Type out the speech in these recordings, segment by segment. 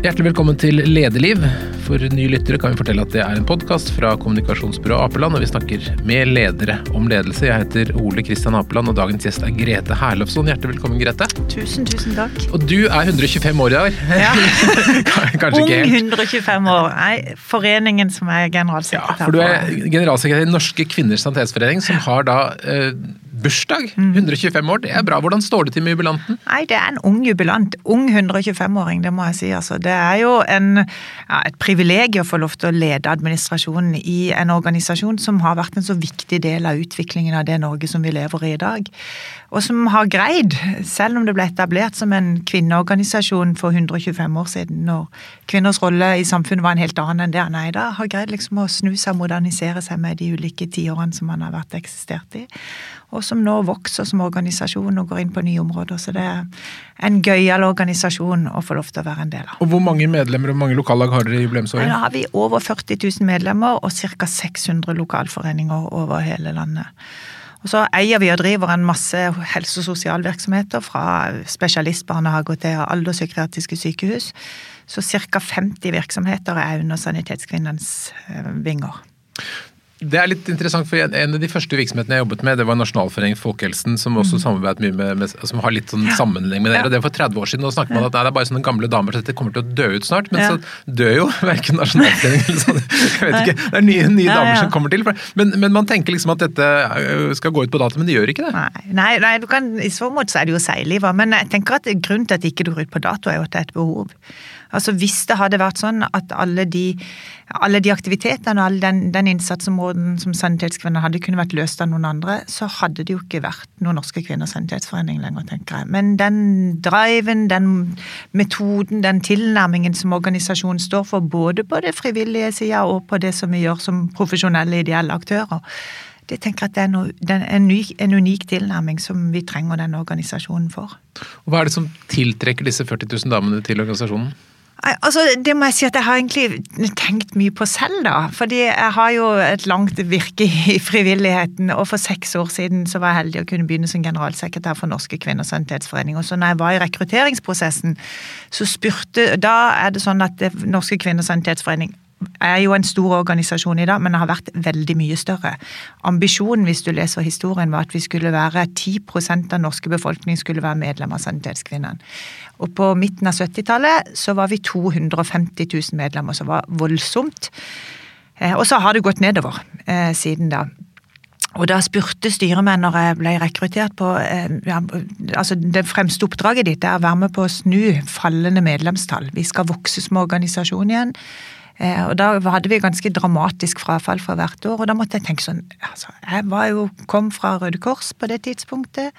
Hjertelig velkommen til Lederliv. For nye lyttere kan vi fortelle at det er en podkast fra kommunikasjonsbyrået Apeland, og vi snakker med ledere om ledelse. Jeg heter Ole Kristian Apeland, og dagens gjest er Grete Herlofsson. Hjertelig velkommen, Grete. Tusen, tusen takk. Og du er 125 år i dag. Ja. Kanskje Ung ikke helt. 125 år. Nei, foreningen som er generalsekretær. Ja, for du er generalsekretær i Norske kvinners sanitetsforening, som har da eh, bursdag. Mm. 125 år, det er bra. Hvordan står det til med jubilanten? Nei, det er en ung jubilant. Ung 125-åring, det må jeg si. Altså, det er jo en, ja, et privilegium å få lov til å lede administrasjonen i en organisasjon som har vært en så viktig del av utviklingen av det Norge som vi lever i i dag. Og som har greid, selv om det ble etablert som en kvinneorganisasjon for 125 år siden, når kvinners rolle i samfunnet var en helt annen enn det han er i dag, har greid liksom å snu seg og modernisere seg med de ulike tiårene som han har vært eksistert i og som nå vokser som organisasjon og går inn på nye områder. Så det er en gøyal organisasjon å få lov til å være en del av. Og hvor mange medlemmer og mange lokallag har dere i jubileumsåret? Nå har vi over 40 000 medlemmer og ca. 600 lokalforeninger over hele landet. Og så eier vi og driver en masse helse- og sosialvirksomheter, fra spesialistbarnehager til alderspsykiatriske sykehus. Så ca. 50 virksomheter er under Sanitetskvinnens eh, vinger. Det er litt interessant, for En av de første virksomhetene jeg jobbet med, det var Nasjonalforeningen for folkehelsen, som også samarbeidet mye med, med som har litt sånn sammenheng med dere. Mm. Ja. og Det var for 30 år siden. og snakket man at det er bare sånne gamle damer, så dette kommer til å dø ut snart. Men Ja. så dør jo verken Nasjonalforeningen eller sånn. Jeg vet ikke, Det er nye, nye damer ja. som kommer til. Men, men man tenker liksom at dette øh, skal gå ut på dato, men det gjør ikke det. Nei, nei, nei du kan, i så måte så er det jo seiliver, men jeg tenker at grunnen til at det ikke går ut på dato, er jo at det er et behov. Altså Hvis det hadde vært sånn at alle de, alle de aktivitetene og all den, den innsatsområden som Sanitetskvinner hadde, kunne vært løst av noen andre, så hadde det jo ikke vært noen Norske Kvinners Sanitetsforening lenger, tenker jeg. Men den driven, den metoden, den tilnærmingen som organisasjonen står for, både på det frivillige sida og på det som vi gjør som profesjonelle ideelle aktører, det tenker jeg at det er, er en, unik, en unik tilnærming som vi trenger den organisasjonen for. Og Hva er det som tiltrekker disse 40 000 damene til organisasjonen? Altså, det må jeg si at jeg har egentlig tenkt mye på selv, da. Fordi jeg har jo et langt virke i frivilligheten, og for seks år siden så var jeg heldig å kunne begynne som generalsekretær for Norske kvinners sanitetsforening. Og så når jeg var i rekrutteringsprosessen, så spurte Da er det sånn at det, Norske kvinners sanitetsforening er jo en stor organisasjon i dag, men har vært veldig mye større. Ambisjonen, hvis du leser historien, var at vi skulle være 10% av norske befolkning skulle være medlem av Sanitetskvinnene. Og på midten av 70-tallet så var vi 250 000 medlemmer, som var voldsomt. Eh, Og så har det gått nedover eh, siden da. Og da spurte styret når jeg ble rekruttert på eh, ja, altså Det fremste oppdraget ditt er å være med på å snu fallende medlemstall. Vi skal vokse som organisasjon igjen. Og da hadde vi ganske dramatisk frafall for hvert år, og da måtte jeg tenke sånn altså, Jeg var jo, kom fra Røde Kors på det tidspunktet.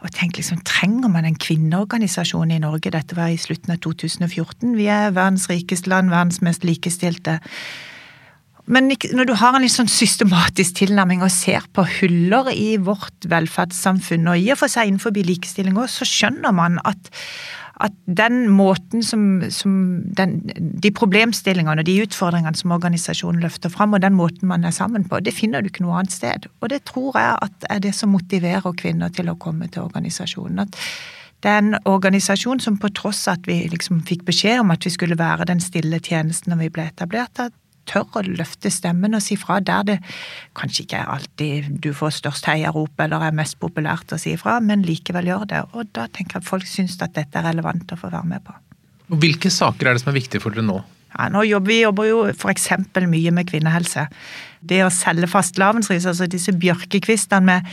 Og tenkte liksom, Trenger man en kvinneorganisasjon i Norge? Dette var i slutten av 2014. Vi er verdens rikeste land, verdens mest likestilte. Men når du har en litt sånn systematisk tilnærming og ser på huller i vårt velferdssamfunn, og i og for seg innenfor likestilling òg, så skjønner man at, at den måten som, som den, De problemstillingene og de utfordringene som organisasjonen løfter fram, og den måten man er sammen på, det finner du ikke noe annet sted. Og det tror jeg at er det som motiverer kvinner til å komme til organisasjonen. At det er en organisasjon som på tross av at vi liksom fikk beskjed om at vi skulle være den stille tjenesten når vi ble etablert, at tør å løfte stemmen og si fra der det kanskje ikke er alltid du får størst heiarop eller er mest populært å si fra, men likevel gjør det. Og da tenker jeg at folk syns at dette er relevant å få være med på. Og Hvilke saker er det som er viktige for dere nå? Ja, nå jobber Vi jobber jo f.eks. mye med kvinnehelse. Det å selge fastelavnsris, altså disse bjørkekvistene med,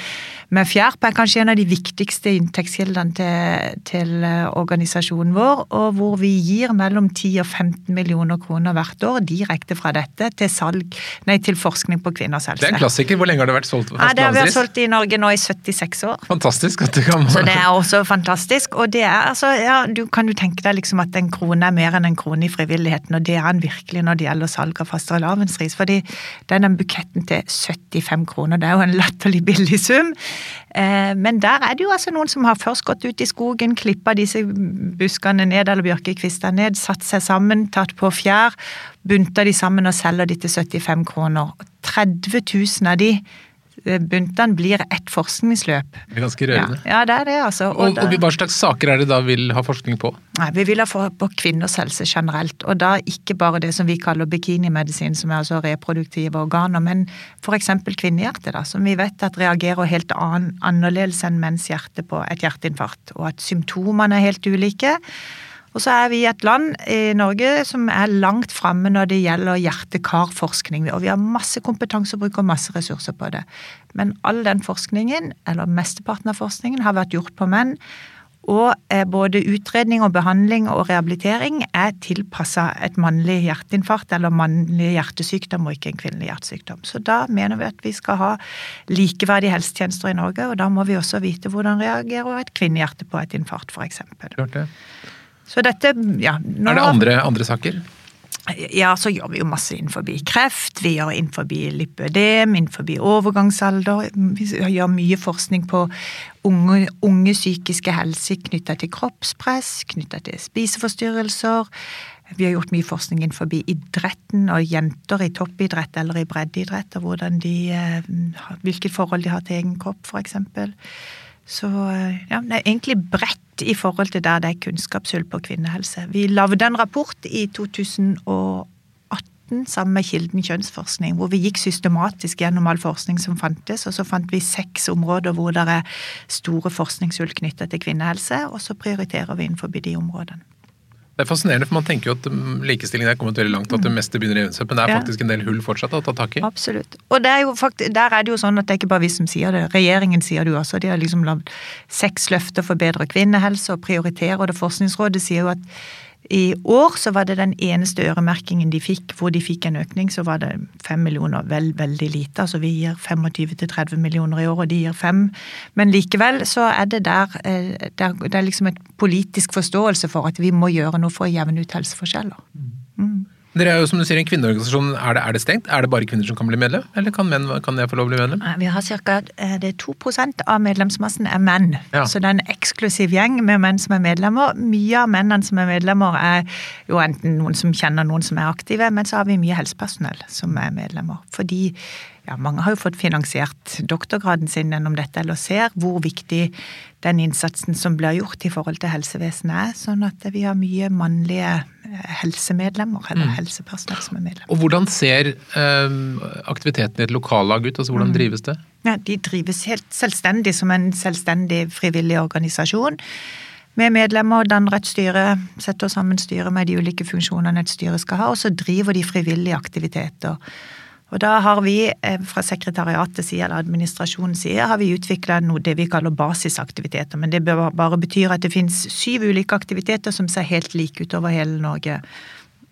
med Fjærp er kanskje en av de viktigste inntektskildene til, til eh, organisasjonen vår, og hvor vi gir mellom 10 og 15 millioner kroner hvert år direkte fra dette til salg, nei, til forskning på kvinners helse. Det er en klassiker. Hvor lenge har det vært solgt Ja, det har vi har solgt i Norge nå i 76 år. Fantastisk at du kan Så det er også fantastisk. Og det er altså, ja, du kan jo tenke deg liksom at en krone er mer enn en krone i frivilligheten, og det er den virkelig når det gjelder salg av fastelavnsris. Fordi det er buketten til 75 kroner, det er jo en latterlig billig sum. Eh, Men der er det jo altså noen som har først gått ut i skogen, klippa disse buskene ned, eller bjørkekvistene ned, satt seg sammen, tatt på fjær, bunta de sammen og selger de til 75 kroner. 30 000 av de buntene blir ett forskningsløp. Det er ganske rørende. Ja, ja det er det, altså. Og, og, og, hva slags saker er det da vil ha forskning på? Nei, Vi vil ha for, på kvinners helse generelt, og da ikke bare det som vi kaller bikinimedisin, som er altså reproduktive organer, men f.eks. kvinnehjertet, da, som vi vet at reagerer helt annen, annerledes enn menns hjerte på et hjerteinfarkt, og at symptomene er helt ulike. Og så er vi et land i Norge som er langt framme når det gjelder hjerte-kar-forskning. Og vi har masse kompetanse og bruker masse ressurser på det. Men all den forskningen, eller mesteparten av forskningen, har vært gjort på menn. Og både utredning og behandling og rehabilitering er tilpassa et mannlig hjerteinfarkt eller mannlig hjertesykdom, og ikke en kvinnelig hjertesykdom. Så da mener vi at vi skal ha likeverdige helsetjenester i Norge, og da må vi også vite hvordan reagerer et kvinnehjerte på et infarkt, f.eks. Så dette, ja nå, Er det andre, andre, saker? Ja, så gjør vi jo masse innenfor kreft, vi gjør innenfor lipødem, innenfor overgangsalder. Vi gjør mye forskning på unge, unge psykiske helse knytta til kroppspress, knytta til spiseforstyrrelser. Vi har gjort mye forskning innenfor idretten og jenter i toppidrett eller i breddeidrett, og de, eh, hvilket forhold de har til egen kropp, f.eks. Så eh, ja, det er egentlig bredt i forhold til der det er kunnskapshull på kvinnehelse. Vi lagde en rapport i 2018 sammen med Kilden kjønnsforskning, hvor vi gikk systematisk gjennom all forskning som fantes, og så fant vi seks områder hvor det er store forskningshull knyttet til kvinnehelse, og så prioriterer vi innenfor de områdene. Det er fascinerende, for man tenker jo at mm, likestillingen er kommet veldig langt, at det meste begynner å jevne seg, men det er faktisk en del hull fortsatt å ta tak i. Absolutt. Og er faktisk, der er det jo sånn at det er ikke bare vi som sier det, regjeringen sier det jo også. De har liksom lagd seks løfter for bedre kvinnehelse og prioriterer, og det Forskningsrådet sier jo at i år så var det den eneste øremerkingen de fikk hvor de fikk en økning, så var det fem millioner. Vel, veldig lite. Altså vi gir 25-30 millioner i år, og de gir fem. Men likevel så er det der eh, Det er liksom et politisk forståelse for at vi må gjøre noe for å jevne ut helseforskjeller. Dere er jo som du sier en kvinneorganisasjon. Er det, er det, stengt? Er det bare kvinner som kan bli medlem, eller kan menn kan jeg få lov å bli medlem? Vi har ca. 2% av medlemsmassen er menn. Ja. Så det er en eksklusiv gjeng med menn som er medlemmer. Mye av mennene som er medlemmer er jo enten noen som kjenner noen som er aktive, men så har vi mye helsepersonell som er medlemmer. Fordi ja, mange har jo fått finansiert doktorgraden sin gjennom dette, eller ser hvor viktig den innsatsen som blir gjort i forhold til helsevesenet er. Sånn at vi har mye mannlige eh, helsemedlemmer, eller mm. helsepersonell som er medlemmer. Og hvordan ser eh, aktiviteten i et lokallag ut? Altså hvordan mm. drives det? Ja, De drives helt selvstendig som en selvstendig frivillig organisasjon. Med medlemmer danner et styre, setter sammen styret med de ulike funksjonene et styre skal ha, og så driver de frivillige aktiviteter. Og da har vi eh, fra sekretariatets side eller administrasjonens side har vi utvikla det vi kaller basisaktiviteter. Men det bare betyr at det finnes syv ulike aktiviteter som ser helt like ut over hele Norge.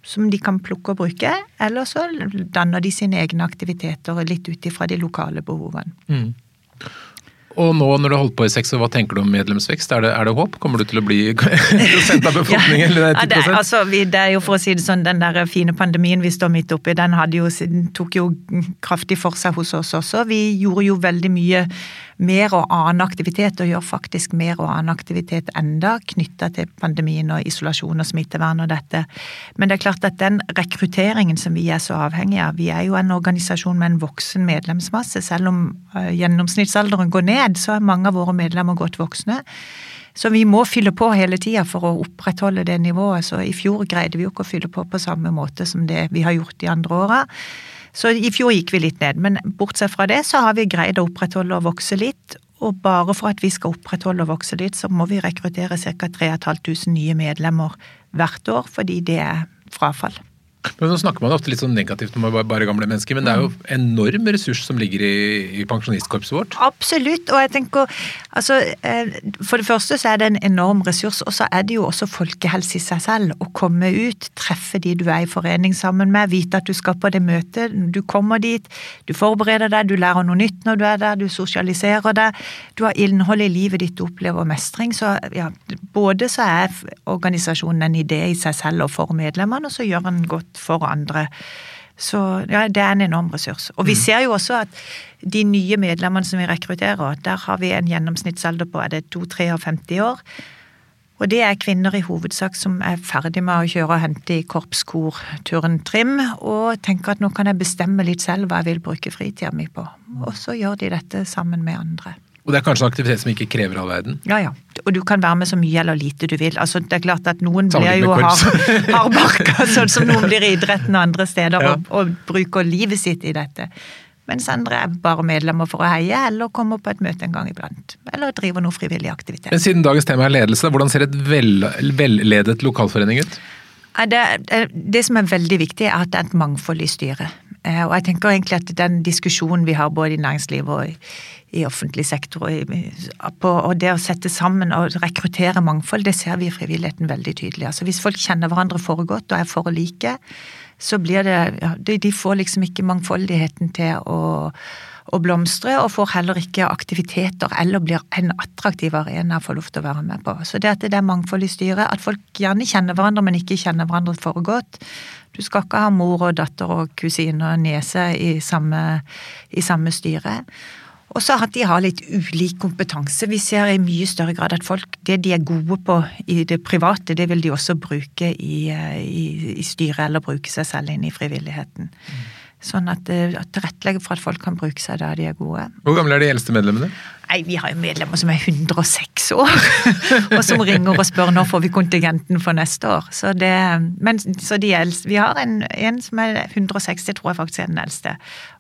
Som de kan plukke og bruke, eller så danner de sine egne aktiviteter litt ut ifra de lokale behovene. Mm. Og nå når du har holdt på i seks år, hva tenker du om medlemsvekst? Er det, er det håp? Kommer du til å bli prosent av befolkningen? ja, eller 10%? Ja, det, altså, vi, det er jo for å si det sånn, Den der fine pandemien vi står midt oppi, den, jo, tok jo kraftig for seg hos oss også. Vi gjorde jo veldig mye mer og annen aktivitet, og gjør faktisk mer og annen aktivitet enda knytta til pandemien og isolasjon og smittevern og dette. Men det er klart at den rekrutteringen som vi er så avhengig av Vi er jo en organisasjon med en voksen medlemsmasse. Selv om uh, gjennomsnittsalderen går ned, så er mange av våre medlemmer godt voksne. Så vi må fylle på hele tida for å opprettholde det nivået. Så i fjor greide vi jo ikke å fylle på på samme måte som det vi har gjort de andre åra. Så i fjor gikk vi litt ned, men bortsett fra det så har vi greid å opprettholde og vokse litt. Og bare for at vi skal opprettholde og vokse litt, så må vi rekruttere ca. 3500 nye medlemmer hvert år, fordi det er frafall. Men Nå snakker man ofte litt sånn negativt om bare gamle mennesker, men det er jo mm. enorm ressurs som ligger i, i pensjonistkorpset vårt? Absolutt, og jeg tenker altså eh, For det første så er det en enorm ressurs, og så er det jo også folkehelse i seg selv. Å komme ut, treffe de du er i forening sammen med, vite at du skal på det møtet. Du kommer dit, du forbereder deg, du lærer noe nytt når du er der, du sosialiserer deg. Du har innhold i livet ditt, du opplever mestring. Så ja, både så er organisasjonen en idé i seg selv og for medlemmene, og så gjør den godt for andre. Så ja, det er en enorm ressurs. Og vi mm. ser jo også at de nye medlemmene som vi rekrutterer, der har vi en gjennomsnittsalder på er det 52-53 år. Og det er kvinner i hovedsak som er ferdig med å kjøre og hente i korps, kor, turn, trim, og tenker at nå kan jeg bestemme litt selv hva jeg vil bruke fritida mi på. Og så gjør de dette sammen med andre. Og det er kanskje en aktivitet som ikke krever all verden? Ja, ja. Og du kan være med så mye eller lite du vil. Altså, det er klart at noen blir jo med har sånn som noen blir i idretten og andre steder, Ja. og, og bruker livet sitt i dette. Mens andre er bare medlemmer for å heie, eller kommer på et møte en gang iblant. Eller driver noe frivillig aktivitet. Men siden dagens tema er ledelse, hvordan ser et vel, velledet lokalforening ut? Det, det som er veldig viktig, er at det er et mangfold i styret. Eh, Og jeg tenker egentlig at den diskusjonen vi har både i næringslivet og i, offentlig sektor, og, i, på, og det å sette sammen og rekruttere mangfold, det ser vi i frivilligheten veldig tydelig. Altså Hvis folk kjenner hverandre for godt og er for like, så blir det ja, de får liksom ikke mangfoldigheten til å, å blomstre, og får heller ikke aktiviteter eller blir en attraktiv arena lov til å være med på. Så det at det er mangfold i styret, at folk gjerne kjenner hverandre, men ikke kjenner hverandre for godt. Du skal ikke ha mor og datter og kusine og niese i i samme styre. Og så at de har litt ulik kompetanse. Vi ser i mye større grad at folk, det de er gode på i det private, det vil de også bruke i, eh, i, i styret, eller bruke seg selv inn i frivilligheten. Sånn at, eh, tilrettelegge for at folk kan bruke seg der de er gode. Hvor gamle er de eldste medlemmene? Nei, vi har jo medlemmer som er 106 år, og som ringer og spør når får vi kontingenten for neste år. Så, det, men, så de eldste, vi har en, en som er 160, tror jeg faktisk er den eldste.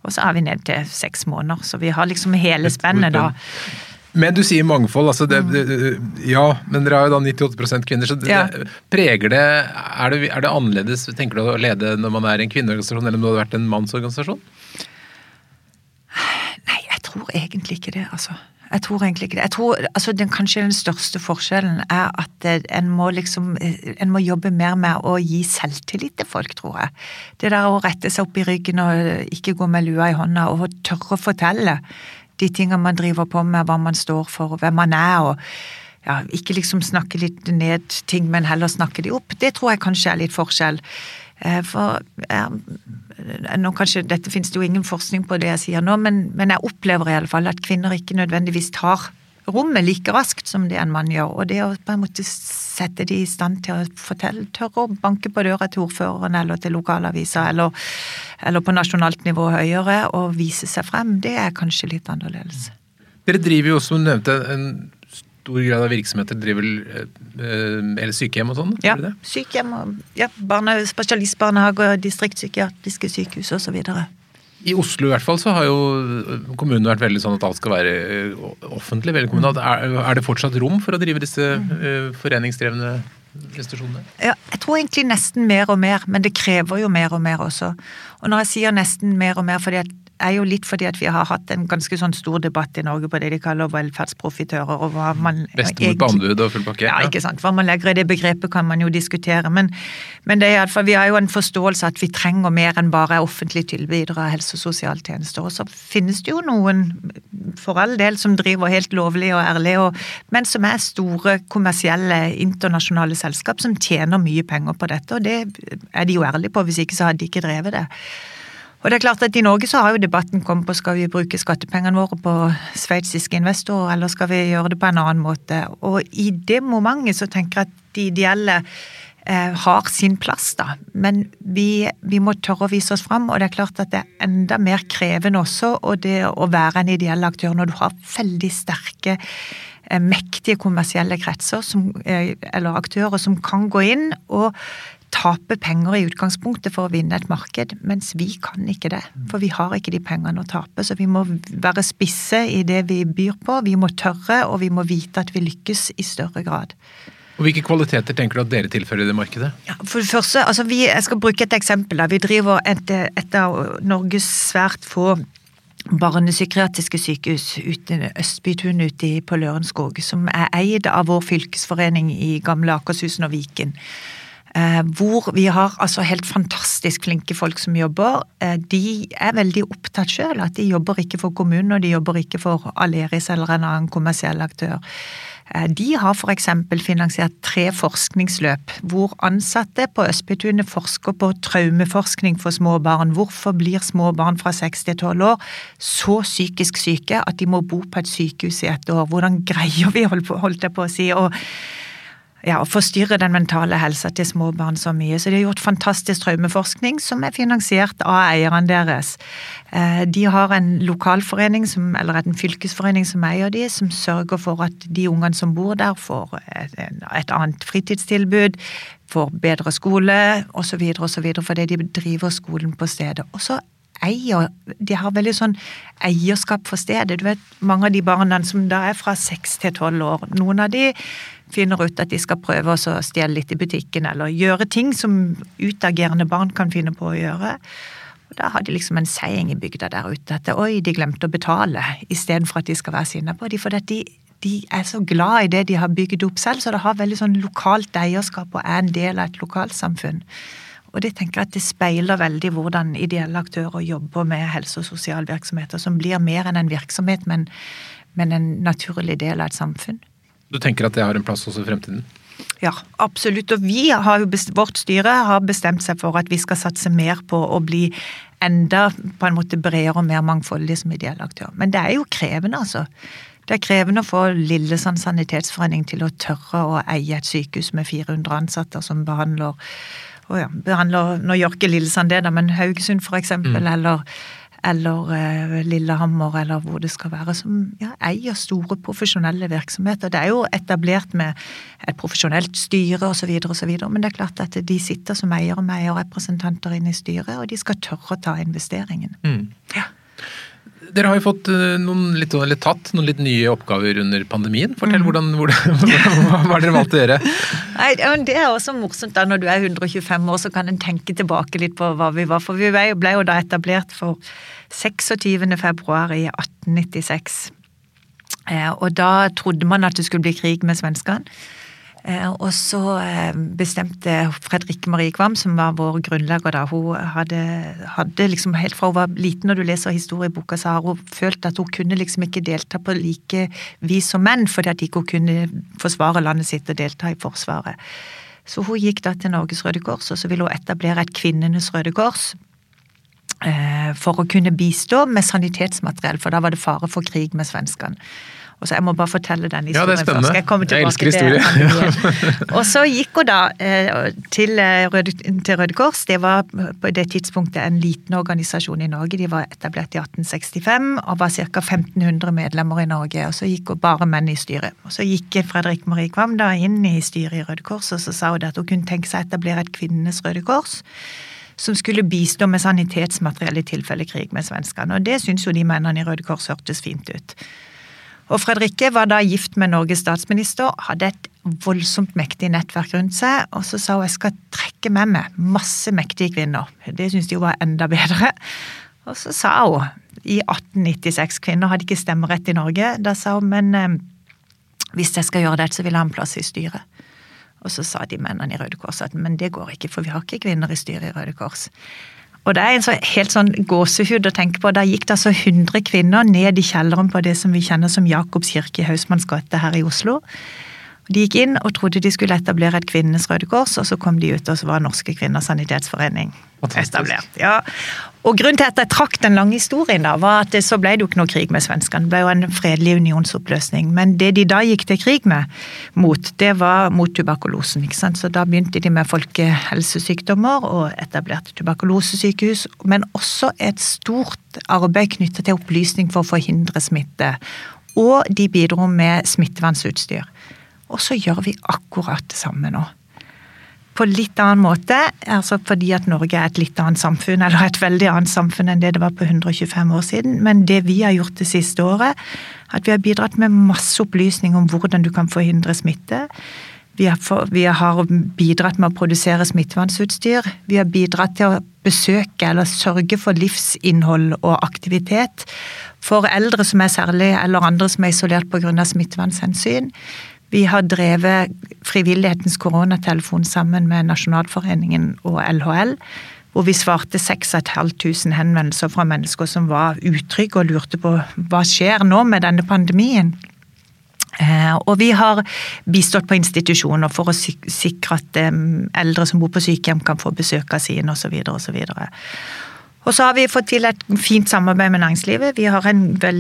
Og så er vi ned til seks måneder, så vi har liksom hele spennet da. Men du sier mangfold, altså det, det, ja, men dere har jo da 98% kvinner, så det, Ja. det, preger det er, det er det annerledes, tenker du, å lede når man er en kvinneorganisasjon, eller om det hadde vært en mannsorganisasjon? Nei, jeg tror egentlig ikke det, altså. Jeg tror egentlig ikke det. Jeg tror, altså den, Kanskje den største forskjellen er at eh, en må liksom eh, En må jobbe mer med å gi selvtillit til folk, tror jeg. Det der å rette seg opp i ryggen og ikke gå med lua i hånda, og tørre å fortelle de tingene man driver på med, hva man står for, hvem man er. og ja, Ikke liksom snakke litt ned ting, men heller snakke de opp. Det tror jeg kanskje er litt forskjell. Eh, For ja, nå kanskje, Dette finnes det jo ingen forskning på det jeg sier nå, men, men jeg opplever i alle fall at kvinner ikke nødvendigvis tar rommet like raskt som det en mann gjør. Og det å på en måte sette de i stand til å fortelle, tørre å banke på døra til ordføreren eller til lokalavisa eller, eller på nasjonalt nivå høyere og vise seg frem, det er kanskje litt annerledes. Dere driver jo, som du nevnte, en stor grad av virksomheter, driver eh, eller sykehjem og sånn? Ja, sykehjem og ja, barne, spesialistbarnehager, distriktspsykiatriske sykehus osv. I Oslo i hvert fall så har jo kommunen vært veldig sånn at alt skal være eh, offentlig, veldig kommunalt. Er, det fortsatt rom for å drive disse eh, foreningsdrevne institusjonene? Ja, jeg tror egentlig nesten mer og mer, men det krever jo mer og mer også. Og når jeg sier nesten mer og mer, fordi at er jo litt fordi at vi har hatt en ganske sånn stor debatt i Norge på det de kaller velferdsprofitører, og hva man Bestemor på anbud og full pakke? Ja, ikke sant. Hva man legger i det begrepet kan man jo diskutere, men, men det er i fall, vi har jo en forståelse at vi trenger mer enn bare offentlige tilbydere av helse- og sosialtjenester. Og så finnes det jo noen, for all del, som driver helt lovlig og ærlig, og, men som er store kommersielle internasjonale selskap som tjener mye penger på dette, og det er de jo ærlige på, hvis ikke så hadde de ikke drevet det. Og det er klart at I Norge så har jo debatten kommet på skal vi bruke skattepengene våre på sveitsiske investorer, eller skal vi gjøre det på en annen måte. Og i det momentet så tenker jeg at de ideelle eh, har sin plass, da. Men vi, vi må tørre å vise oss fram, og det er klart at det er enda mer krevende også og det å være en ideell aktør når du har veldig sterke eh, mektige kommersielle kretser som, eh, eller aktører som kan gå inn og tape penger i utgangspunktet for å vinne et marked, mens vi kan ikke det. For vi har ikke de pengene å tape, så vi må være spisse i det vi byr på. Vi må tørre, og vi må vite at vi lykkes i større grad. Og Hvilke kvaliteter tenker du at dere tilfører det markedet? Ja, for det første, altså vi, Jeg skal bruke et eksempel. da. Vi driver et, et av Norges svært få barnepsykiatriske sykehus ute, Østbytun ute på Lørenskog, som er eid av vår fylkesforening i gamle Akershus og Viken. Eh, hvor vi har altså helt fantastisk flinke folk som jobber. Eh, de er veldig opptatt sjøl at de jobber ikke for kommunen, og de jobber ikke for Aleris eller en annen kommersiell aktør. Eh, De har f.eks. finansiert tre forskningsløp hvor ansatte på Østbytunet forsker på traumeforskning for små barn. Hvorfor blir små barn fra 6 til 12 år så psykisk syke at de må bo på et sykehus i et år? Hvordan greier vi, holdt jeg på å si, å ja, forstyrre den mentale helsa til små barn så mye. Så de har gjort fantastisk traumeforskning som er finansiert av eierne deres. Eh, de har en lokalforening, som, eller en fylkesforening som eier de, som sørger for at de ungene som bor der, får et, et annet fritidstilbud, får bedre skole osv., osv., fordi de driver skolen på stedet. Og så eier De har veldig sånn eierskap for stedet. Du vet, Mange av de barna som da er fra seks til tolv år, noen av de finner ut at de skal prøve å stjele litt i butikken, eller gjøre ting som utagerende barn kan finne på å gjøre. Og Da har de liksom en seiing i bygda der ute at oi, de glemte å betale, istedenfor at de skal være sinna på dem. For de, de er så glad i det de har bygd opp selv, så det har veldig sånn lokalt eierskap og er en del av et lokalsamfunn. Og det tenker jeg at det speiler veldig hvordan ideelle aktører jobber med helse- og sosialvirksomheter, som blir mer enn en virksomhet, men, men en naturlig del av et samfunn. Du tenker at det har en plass også i fremtiden? Ja, absolutt. Og vi har jo vårt styre har bestemt seg for at vi skal satse mer på å bli enda på en måte bredere og mer mangfoldig som ideell aktør. Men det er jo krevende, altså. Det er krevende å få Lillesand sanitetsforening til å tørre å eie et sykehus med 400 ansatte som behandler oh ja, behandler Nå gjør ikke Lillesand det, da, men Haugesund eksempel, mm. eller eller uh, Lillehammer, eller hvor det skal være, som ja, eier store profesjonelle virksomheter. Det er jo etablert med et profesjonelt styre osv., men det er klart at de sitter som eiere med eierrepresentanter inne i styret, og de skal tørre å ta investeringen. Mm. Ja. Dere har jo fått eh, noen litt, litt, tatt noen litt nye oppgaver under pandemien. Fortell mm. hvordan, hvordan, hva har dere valgt å gjøre? Nei, Det er også morsomt da når du er 125 år, så kan en tenke tilbake litt på hva vi var. For vi ble jo da etablert for 26. februar i 1896. Eh, og da trodde man at det skulle bli krig med svenskene. Eh, og så eh, bestemte Fredrikke Marie Kvam, som var vår grunnlegger da, hun hadde, hadde, liksom helt fra hun var liten, når du leser historieboka, så har hun følt at hun kunne liksom ikke delta på like vis som menn, fordi at ikke hun kunne forsvare landet sitt og delta i Forsvaret. Så hun gikk da til Norges Røde Kors, og så ville hun etablere et Kvinnenes Røde Kors. Eh, for å kunne bistå med sanitetsmateriell, for da var det fare for krig med svenskene. Og så Jeg må bare fortelle den historien ja, først. Jeg, jeg elsker historie. og så gikk hun da eh, til eh, Røde, til Røde Kors. Det var på det tidspunktet en liten organisasjon i Norge. De var etablert i 1865 og var ca. 1500 medlemmer i Norge. Og så gikk hun bare menn i styret. Og Så gikk Fredrik Marie Kvam da inn i styret i Røde Kors og så sa hun at hun kunne tenke seg å etablere et kvinnenes Røde Kors som skulle bistå med sanitetsmateriell i tilfelle krig med svenskene. Og det syntes jo de mennene i Røde Kors hørtes fint ut. Og Fredrikke var da gift med Norges statsminister, hadde et voldsomt mektig nettverk rundt seg, og så sa hun jeg skal trekke med meg masse mektige kvinner. Det syntes de jo var enda bedre. Og så sa hun i 1896 Kvinner hadde ikke stemmerett i Norge. Da sa hun men eh, hvis jeg skal gjøre det, så vil jeg ha en plass i styret. Og så sa de mennene i Røde Kors at men det går ikke, for vi har ikke kvinner i styret i Røde Kors. Og det er en så, helt sånn gåsehud å tenke på. Da gikk det altså 100 kvinner ned i kjelleren på det som vi kjenner som Jakobs kirke i Hausmanns gate her i Oslo. De gikk inn og trodde de skulle etablere et kvinnenes Røde Kors, og så kom de ut, og så var Norske Kvinners Sanitetsforening etablert. Ja. Og Grunnen til at jeg trakk den lange historien, da, var at det, så ble det jo ikke noe krig med svenskene. Det ble jo en fredelig unionsoppløsning. Men det de da gikk til krig med, mot, det var mot tuberkulosen. ikke sant? Så da begynte de med folkehelsesykdommer og etablerte tuberkulosesykehus. Men også et stort arbeid knyttet til opplysning for å forhindre smitte. Og de bidro med smittevernsutstyr. Og så gjør vi akkurat det samme nå. På litt annen måte, altså fordi at Norge er et litt annet samfunn, eller et veldig annet samfunn enn det det var på 125 år siden. Men det vi har gjort det siste året, at vi har bidratt med masse opplysning om hvordan du kan forhindre smitte. Vi har, bidratt med å produsere smittevernutstyr. Vi har bidratt til å besøke eller sørge for livsinnhold og aktivitet for eldre som er særlig, eller andre som er isolert pga. smittevernhensyn. Vi har drevet frivillighetens koronatelefon sammen med Nasjonalforeningen og LHL. Hvor vi svarte 6500 henvendelser fra mennesker som var utrygge og lurte på hva skjer nå med denne pandemien. Eh, og vi har bistått på institusjoner for å sikre at eldre som bor på sykehjem kan få besøk av sine osv. osv. Og så har vi fått til et fint samarbeid med næringslivet. Vi har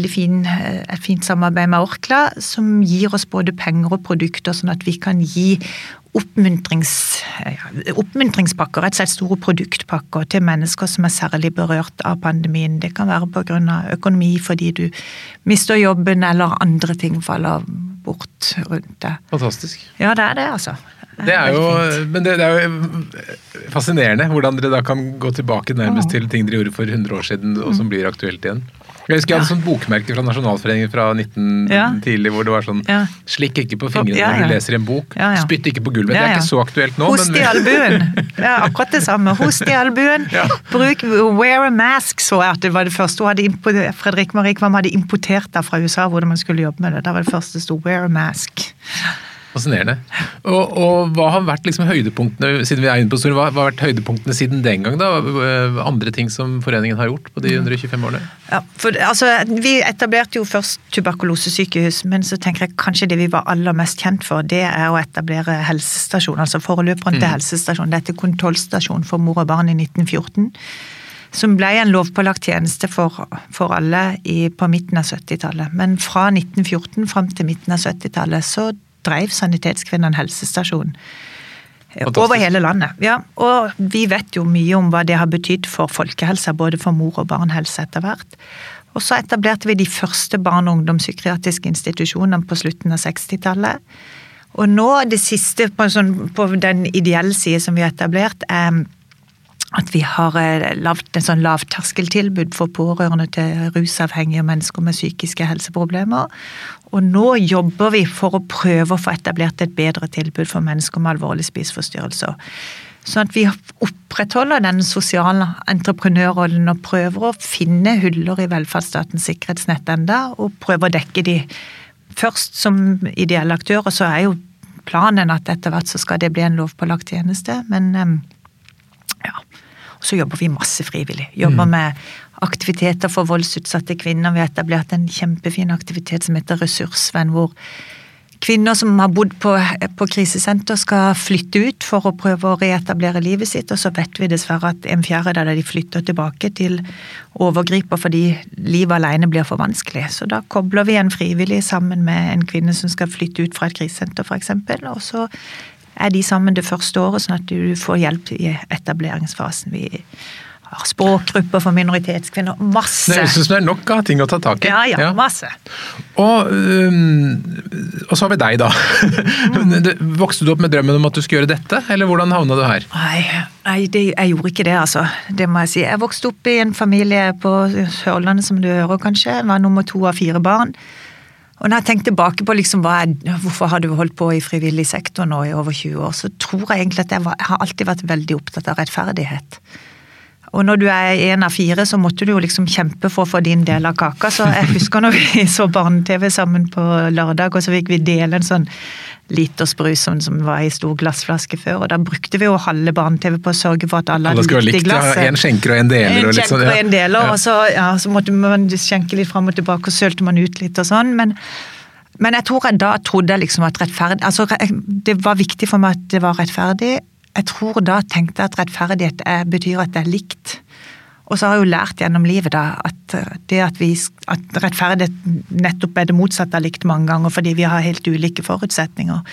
fin, eh, et fint samarbeid med Orkla, som gir oss både penger og produkter, sånn at vi kan gi oppmuntrings, oppmuntringspakker, rett og slett store produktpakker til mennesker som er særlig berørt av pandemien. Det kan være pga. økonomi fordi du mister jobben eller andre ting faller bort rundt det. Fantastisk. Ja, det er det, altså. Det er jo, men det, det, er jo fascinerende hvordan dere da kan gå tilbake nærmest til ting dere gjorde for 100 år siden, og som blir aktuelt igjen. Jeg husker jeg hadde ja. sånn bokmerke fra Nasjonalforeningen fra 19 ja. tidlig hvor det var sånn ja. Slikk ikke på fingrene ja, når du leser en bok. Spytt ikke på gulvet. Det er ikke så aktuelt nå. Host i albuen. Det er akkurat det samme. Host i albuen. Bruk wear a mask, så jeg at det var det første hadde Fredrik Marie Kvam hadde importert det fra USA hvordan man skulle jobbe med det. Det var det første det sto wear a mask. Fascinerende. Og, og, hva har vært liksom høydepunktene siden vi er inne på store, hva, hva, har vært høydepunktene siden den gang? da? Andre ting som foreningen har gjort på de 125 årene? Ja, for, altså, Vi etablerte jo først tuberkulosesykehus, men så tenker jeg kanskje det vi var aller mest kjent for, det er å etablere helsestasjon. Altså foreløperen til mm. helsestasjon. Dette kontrollstasjon for mor og barn i 1914 som ble en lovpålagt tjeneste for, for alle i, på midten av 70-tallet. Men fra 1914 fram til midten av 70-tallet så drev Sanitetskvinnene helsestasjon. Fantastisk. Over hele landet. ja. Og vi vet jo mye om hva det har betydd for folkehelsa, både for mor og barnhelse etter hvert. Og så etablerte vi de første barne- og ungdomspsykiatriske institusjonene på slutten av 60-tallet. Og nå, det siste på, sånn, på den ideelle side som vi har etablert, er at vi har eh, lagd en sånn lavterskeltilbud for pårørende til rusavhengige mennesker med psykiske helseproblemer. Og nå jobber vi for å prøve å få etablert et bedre tilbud for mennesker med alvorlige spiseforstyrrelser. Sånn at vi opprettholder den sosiale entreprenørrollen og prøver å finne huller i velferdsstatens sikkerhetsnett enda, og prøver å dekke de først som ideelle aktører, så er jo planen at etter hvert så skal det bli en lovpålagt tjeneste. Men ja. Og så jobber vi masse frivillig. Jobber mm. med aktiviteter for voldsutsatte kvinner. Vi har etablert en kjempefin aktivitet som heter Ressursvenn, hvor kvinner som har bodd på, på, krisesenter skal flytte ut for å prøve å reetablere livet sitt, og så vet vi dessverre at en fjerdedel av de flytter tilbake til overgriper fordi livet alene blir for vanskelig. Så da kobler vi en frivillig sammen med en kvinne som skal flytte ut fra et krisesenter f.eks., og så er de sammen det første året, sånn at du får hjelp i etableringsfasen. Vi språkgrupper for minoritetskvinner. Masse! Det jeg ut det er nok av ting å ta tak i. Ja, ja, ja. masse. Og, um, og, så har vi deg, da. Mm. Vokste du opp med drømmen om at du skulle gjøre dette, eller hvordan havna du her? Nei, nei det, jeg gjorde ikke det, altså. Det må jeg si. Jeg vokste opp i en familie på Sørlandet, som du hører kanskje. Jeg var nummer to av fire barn. Og når jeg tenker tilbake på liksom jeg, hvorfor har du holdt på i frivillig sektor nå i over 20 år, så tror jeg egentlig at jeg, var, jeg har alltid vært veldig opptatt av rettferdighet. Og når du er en av fire, så måtte du jo liksom kjempe for å få din del av kaka. Så jeg husker når vi så barne-TV sammen på lørdag, og så fikk vi dele en sånn litersbrus som, som var i stor glassflaske før. Og da brukte vi jo halve barne-TV på å sørge for at alle, hadde likt i glasset. Ja, en skjenker og en deler. En og litt sånn, ja. og en deler, og så, ja, så, måtte man skjenke litt fram og tilbake, og sølte man ut litt og sånn. men men jeg tror jeg da trodde liksom at rettferdig altså Det var viktig for meg at det var rettferdig jeg tror da tenkte jeg at rettferdighet er, betyr at det er likt. Og så har jeg jo lært gjennom livet da at det at, vi, at rettferdighet nettopp er det motsatte av likt mange ganger, fordi vi har helt ulike forutsetninger.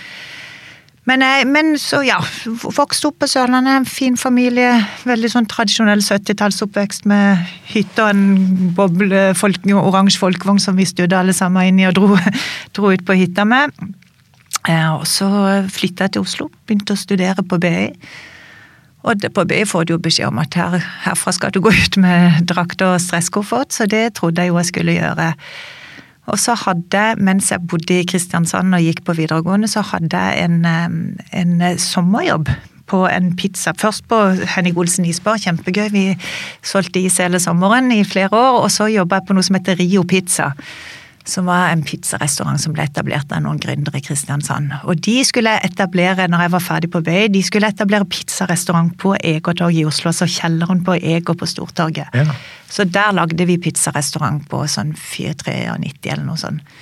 Men, men så, ja. Vokste opp på Sørlandet, fin familie. Veldig sånn tradisjonell 70-tallsoppvekst med hytte og en boble, folk, oransje folkevogn som vi studde alle sammen inn i og dro, dro ut på hytta med. Eh, og så flytta jeg til Oslo, begynte å studere på BI. Og på BI får du jo beskjed om at her, herfra skal du gå ut med drakt og stresskoffert, så det trodde jeg jo jeg skulle gjøre. Og så hadde jeg, mens jeg bodde i Kristiansand og gikk på videregående, så hadde jeg en, en sommerjobb på en pizza. Først på Henning Olsen isbar, kjempegøy. Vi solgte is hele sommeren i flere år. Og så jobba jeg på noe som heter Rio Pizza som var en pizzarestaurant som ble etablert av noen gründere i Kristiansand. Og de skulle etablere, når jeg var ferdig på Bøy, de skulle etablere pizzarestaurant på Egertorget i Oslo, altså kjelleren på Eger på Stortorget. Ja. Så der lagde vi pizzarestaurant på sånn 493 eller noe sånt.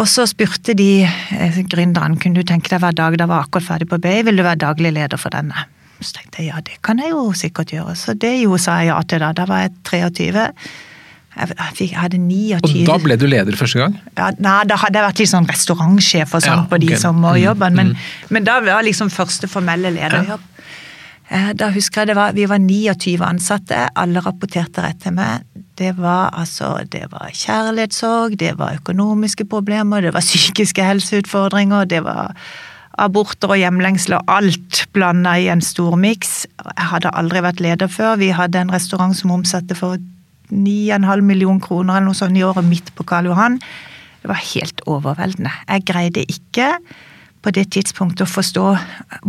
Og så spurte de gründeren kunne du tenke deg hver dag da var akkurat ferdig på BI, vil du være daglig leder for denne. Så tenkte jeg ja, det kan jeg jo sikkert gjøre. Så det jo sa jeg ja til da. Da var jeg 23. Jeg, fikk, jeg hadde 29 Og da ble du leder første gang? Ja, nei, Da hadde jeg vært sånn restaurantsjef og sånn Ja, på de ok. sommerjobbene, men, Mm, men da var liksom første formelle lederjobb. Ja. Da husker jeg det var, Vi var 29 ansatte, alle rapporterte rett til meg. Det var altså, det var kjærlighetssorg, det var økonomiske problemer, det var psykiske helseutfordringer, det var aborter og hjemlengsel og alt blanda i en stor miks. Jeg hadde aldri vært leder før. Vi hadde en restaurant som omsatte for 9,5 million kroner eller noe sånt i året midt på Karl Johan. Det var helt overveldende. Jeg greide ikke på det tidspunktet å forstå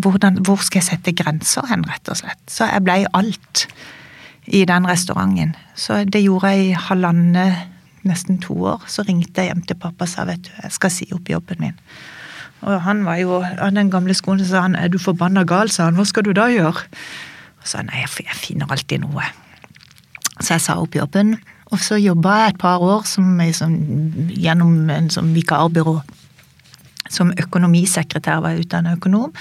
hvordan, hvor skal jeg sette grenser hen, rett og slett. Så jeg ble alt i den restauranten. Så det gjorde jeg i halvannet, nesten to år. Så ringte jeg hjem til pappa og sa vet du, jeg skal si opp jobben min. Og han var jo, av den gamle skolen så sa han er du forbanna gal, sa han, hva skal du da gjøre? Og sa nei, jeg finner alltid noe. Så jeg sa opp jobben, og så jobba jeg et par år som, som, gjennom en som vikarbyrå. Som økonomisekretær var jeg utdannet økonom.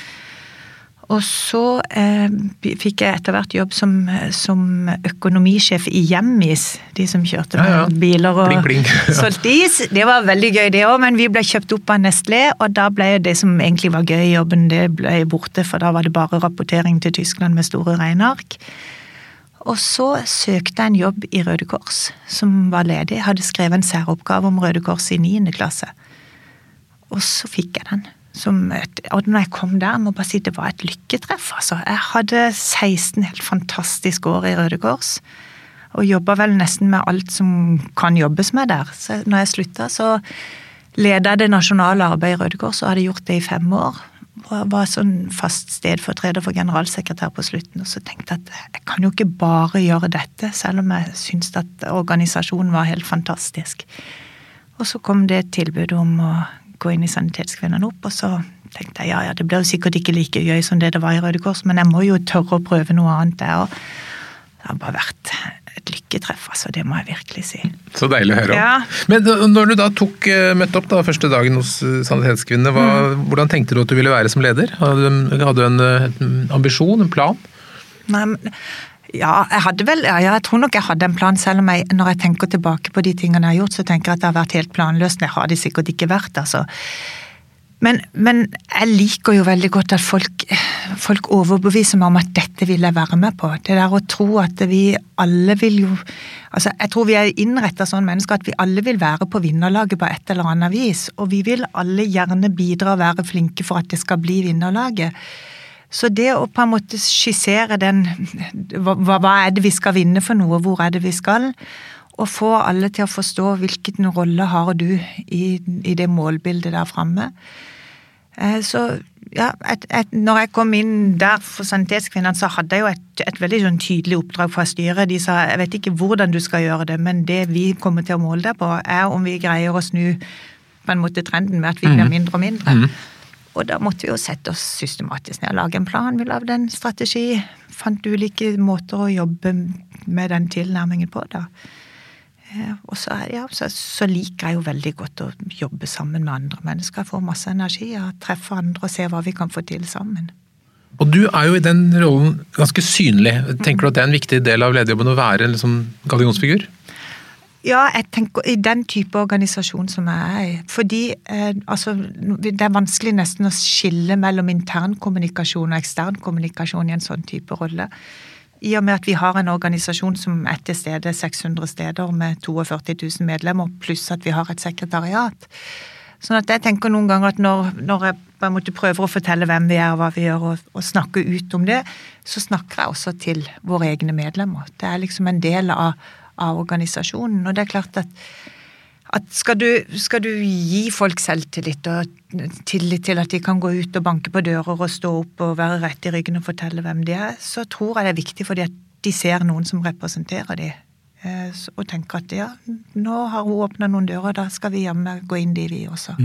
Og så eh, fikk jeg etter hvert jobb som, som økonomisjef i Hjemmis. De som kjørte Ja, ja. biler og pling. solgte is. Det var veldig gøy det òg, men vi ble kjøpt opp av Nestlé, og da ble det som egentlig var gøy i jobben, det ble borte, for da var det bare rapportering til Tyskland med store regneark. Og så søkte jeg en jobb i Røde Kors, som var ledig. Jeg hadde skrevet en særoppgave om Røde Kors i 9. klasse. Og så fikk jeg den. Et, og når jeg kom der, jeg må bare si det var et lykketreff. altså. Jeg hadde 16 helt fantastiske år i Røde Kors. Og jobba vel nesten med alt som kan jobbes med der. Så når jeg slutta, så leda jeg det nasjonale arbeidet i Røde Kors, og hadde gjort det i fem år. Var sånn fast stedfortreder for generalsekretær på slutten. Og så tenkte jeg at jeg kan jo ikke bare gjøre dette, selv om jeg syntes at organisasjonen var helt fantastisk. Og så kom det tilbudet om å gå inn i Sanitetskvinnene opp, og så tenkte jeg ja, ja, det blir jo sikkert ikke like gøy som det det var i Røde Kors, men jeg må jo tørre å prøve noe annet der. og Det har bare vært et lykketreff, altså. Det må jeg virkelig si. Så deilig å høre om. Ja. Men når du da tok eh, møtte opp da, første dagen hos eh, Sanitetskvinnene, Mm. hvordan tenkte du at du ville være som leder? Hadde du, hadde du en, eh, en ambisjon, en plan? Nei, men, ja, jeg hadde vel, ja, jeg tror nok jeg hadde en plan, selv om jeg, når jeg tenker tilbake på de tingene jeg har gjort, så tenker jeg at det har vært helt planløst. Det har det sikkert ikke vært, altså. Men, men jeg liker jo veldig godt at folk, folk overbeviser meg om at dette vil jeg være med på. Det der å tro at vi alle vil jo altså Jeg tror vi er innretta sånn mennesker at vi alle vil være på vinnerlaget på et eller annet vis. Og vi vil alle gjerne bidra og være flinke for at det skal bli vinnerlaget. Så det å på en måte skissere den hva, hva er det vi skal vinne for noe, hvor er det vi skal? Og få alle til å forstå hvilken rolle har du i, i det målbildet der framme. Eh, Så ja, et, et, når jeg kom inn der for Sanitetskvinnene, så hadde jeg jo et, et veldig sånn tydelig oppdrag fra styret. De sa jeg vet ikke hvordan du skal gjøre det, men det vi kommer til å måle deg på, er om vi greier å snu på en måte trenden med at vi blir mindre og mindre. Og da måtte vi jo sette oss systematisk ned og lage en plan. Vi lagde en strategi. Fant ulike måter å jobbe med den tilnærmingen på, da. Eh, Og så, ja, så, så liker jeg jo veldig godt å jobbe sammen med andre mennesker. Jeg får masse energi av å treffe andre og se hva vi kan få til sammen. Og du er jo i den rollen ganske synlig. Tenker du at det er en viktig del av lederjobben å være en liksom, gallionsfigur? Ja, jeg tenker i den type organisasjon som jeg er i. Fordi eh, altså, det er vanskelig nesten å skille mellom intern kommunikasjon og ekstern kommunikasjon i en sånn type rolle. I og med at vi har en organisasjon som er til stede 600 steder med 42 000 medlemmer, pluss at vi har et sekretariat. Sånn at jeg tenker noen ganger at når, når jeg på en måte prøver å fortelle hvem vi er og hva vi gjør, og, og snakke ut om det, så snakker jeg også til våre egne medlemmer. Det er liksom en del av, av organisasjonen. Og det er klart at, at skal, du, skal du gi folk selvtillit og tillit til at de kan gå ut og banke på dører og stå opp og være rett i ryggen og fortelle hvem de er, så tror jeg det er viktig fordi at de ser noen som representerer de. eh, Og tenker at ja, nå har hun åpna noen dører, da skal vi jammen gå inn de, vi også.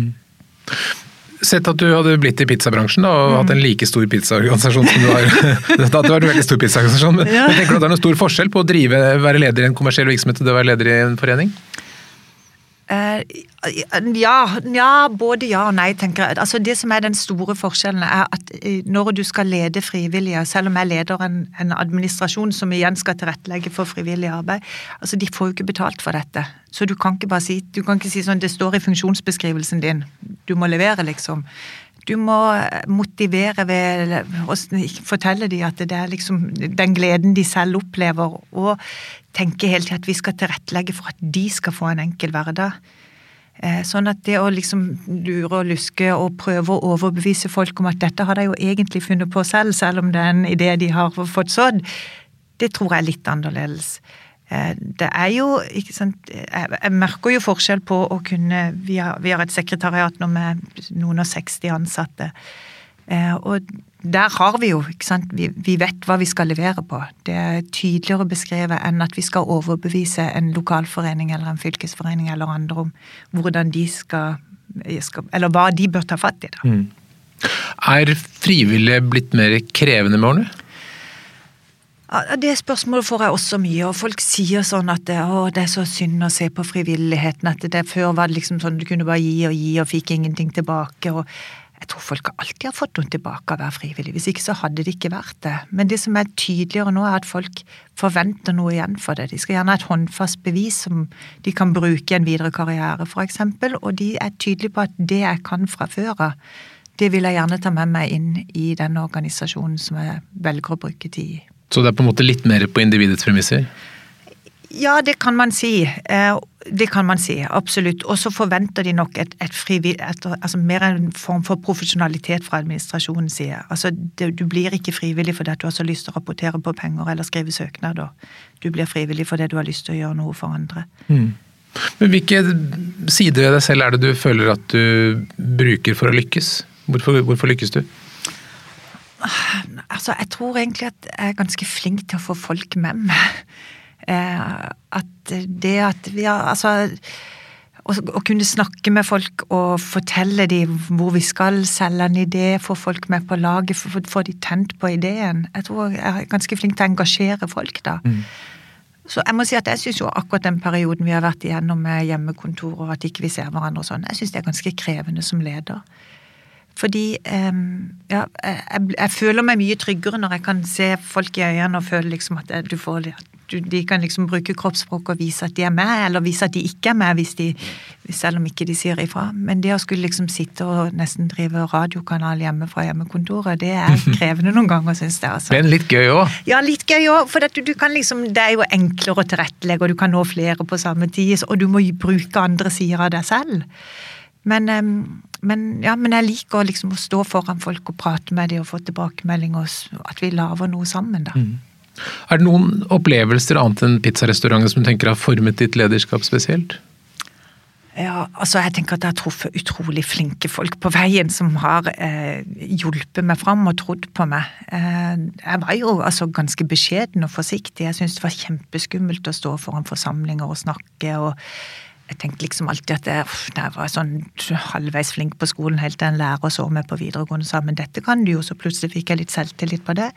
Sett at du hadde blitt i pizzabransjen da, og hatt en like stor pizzaorganisasjon som du har. Det hadde vært en veldig stor pizzaorganisasjon, men, Ja. men tenker du at det er noen stor forskjell på å drive, være leder i en kommersiell virksomhet og det å være leder i en forening? Eh, ja, ja, både ja og nei, tenker jeg. Altså Det som er den store forskjellen, er at eh, når du skal lede frivillige, selv om jeg leder en, en administrasjon som igjen skal tilrettelegge for frivillig arbeid, altså de får jo ikke betalt for dette. Så du kan ikke bare si, du kan ikke si sånn det står i funksjonsbeskrivelsen din, du må levere, liksom. Du må motivere ved å fortelle dem at det er liksom den gleden de selv opplever, og tenke helt til at vi skal tilrettelegge for at de skal få en enkel hverdag. Eh, sånn at det å liksom lure og luske og prøve å overbevise folk om at dette har de jo egentlig funnet på selv, selv om det er en idé de har fått sådd, det tror jeg er litt annerledes. Eh, det er jo ikke sant, Jeg merker jo forskjell på å kunne Vi har, vi har et sekretariat nå med noen og 60 ansatte. Eh, og der har vi jo ikke sant, vi, vi, vet hva vi skal levere på. Det er tydeligere beskrevet enn at vi skal overbevise en lokalforening eller en fylkesforening eller andre om hvordan de skal, skal Eller hva de bør ta fatt i. da. Mm. Er frivillige blitt mer krevende med årene? Det spørsmålet får jeg også mye, og folk sier sånn at det, å, det er så synd å se på frivilligheten. At det, før var det liksom sånn du kunne bare gi og gi og fikk ingenting tilbake. og jeg tror folk alltid har fått noe tilbake av å være frivillig. Hvis ikke så hadde det ikke vært det. Men det som er tydeligere nå, er at folk forventer noe igjen for det. De skal gjerne ha et håndfast bevis som de kan bruke i en videre karriere, f.eks. Og de er tydelige på at det jeg kan fra før av, det vil jeg gjerne ta med meg inn i den organisasjonen som jeg velger å bruke tid i. Så det er på en måte litt mer på individets premisser? Ja, det kan man si. Eh, det kan man si, absolutt. Og så forventer de nok et, et frivillig, altså mer en form for profesjonalitet fra administrasjonens side. Altså, det, Du blir ikke frivillig fordi du har så lyst til å rapportere på penger eller skrive søknader. Du blir frivillig fordi du har lyst til å gjøre noe for andre. Mm. Men Hvilke sider ved deg selv er det du føler at du bruker for å lykkes? Hvorfor, hvorfor lykkes du? Altså, jeg tror egentlig at jeg er ganske flink til å få folk med meg. Eh, at det at vi har Altså å, å, kunne snakke med folk og fortelle dem hvor vi skal, selge en idé, få folk med på laget, få, få de tent på ideen. Jeg tror jeg er ganske flink til å engasjere folk, da. Mm. Så jeg må si at jeg syns jo akkurat den perioden vi har vært igjennom med hjemmekontor og at ikke vi ser hverandre og sånn, jeg syns det er ganske krevende som leder. Fordi um, ja, jeg, jeg, føler meg mye tryggere når jeg kan se folk i øynene og føle liksom at du får du, De kan liksom bruke kroppsspråk og vise at de er med, eller vise at de ikke er med, hvis de, selv om ikke de sier ifra. Men det å skulle liksom sitte og nesten drive radiokanal hjemme fra hjemmekontoret, det er krevende noen ganger, syns jeg. Altså. Men litt gøy òg? Ja, litt gøy òg. For du, du kan liksom, det er jo enklere å tilrettelegge, og du kan nå flere på samme tid. Og du må bruke andre sider av deg selv. Men, men, ja, men jeg liker liksom å stå foran folk og prate med dem og få tilbakemelding, og at vi lager noe sammen, da. Mm. Er det noen opplevelser annet enn pizzarestauranter som du tenker har formet ditt lederskap spesielt? Ja, altså jeg tenker at jeg har truffet utrolig flinke folk på veien som har eh, hjulpet meg fram og trodd på meg. Eh, jeg var jo altså ganske beskjeden og forsiktig. Jeg syntes det var kjempeskummelt å stå foran forsamlinger og snakke. og jeg tenkte liksom alltid at jeg, jeg var sånn halvveis flink på skolen helt til en lærer så meg på videregående sa men dette kan du jo, så plutselig fikk jeg litt selvtillit på det.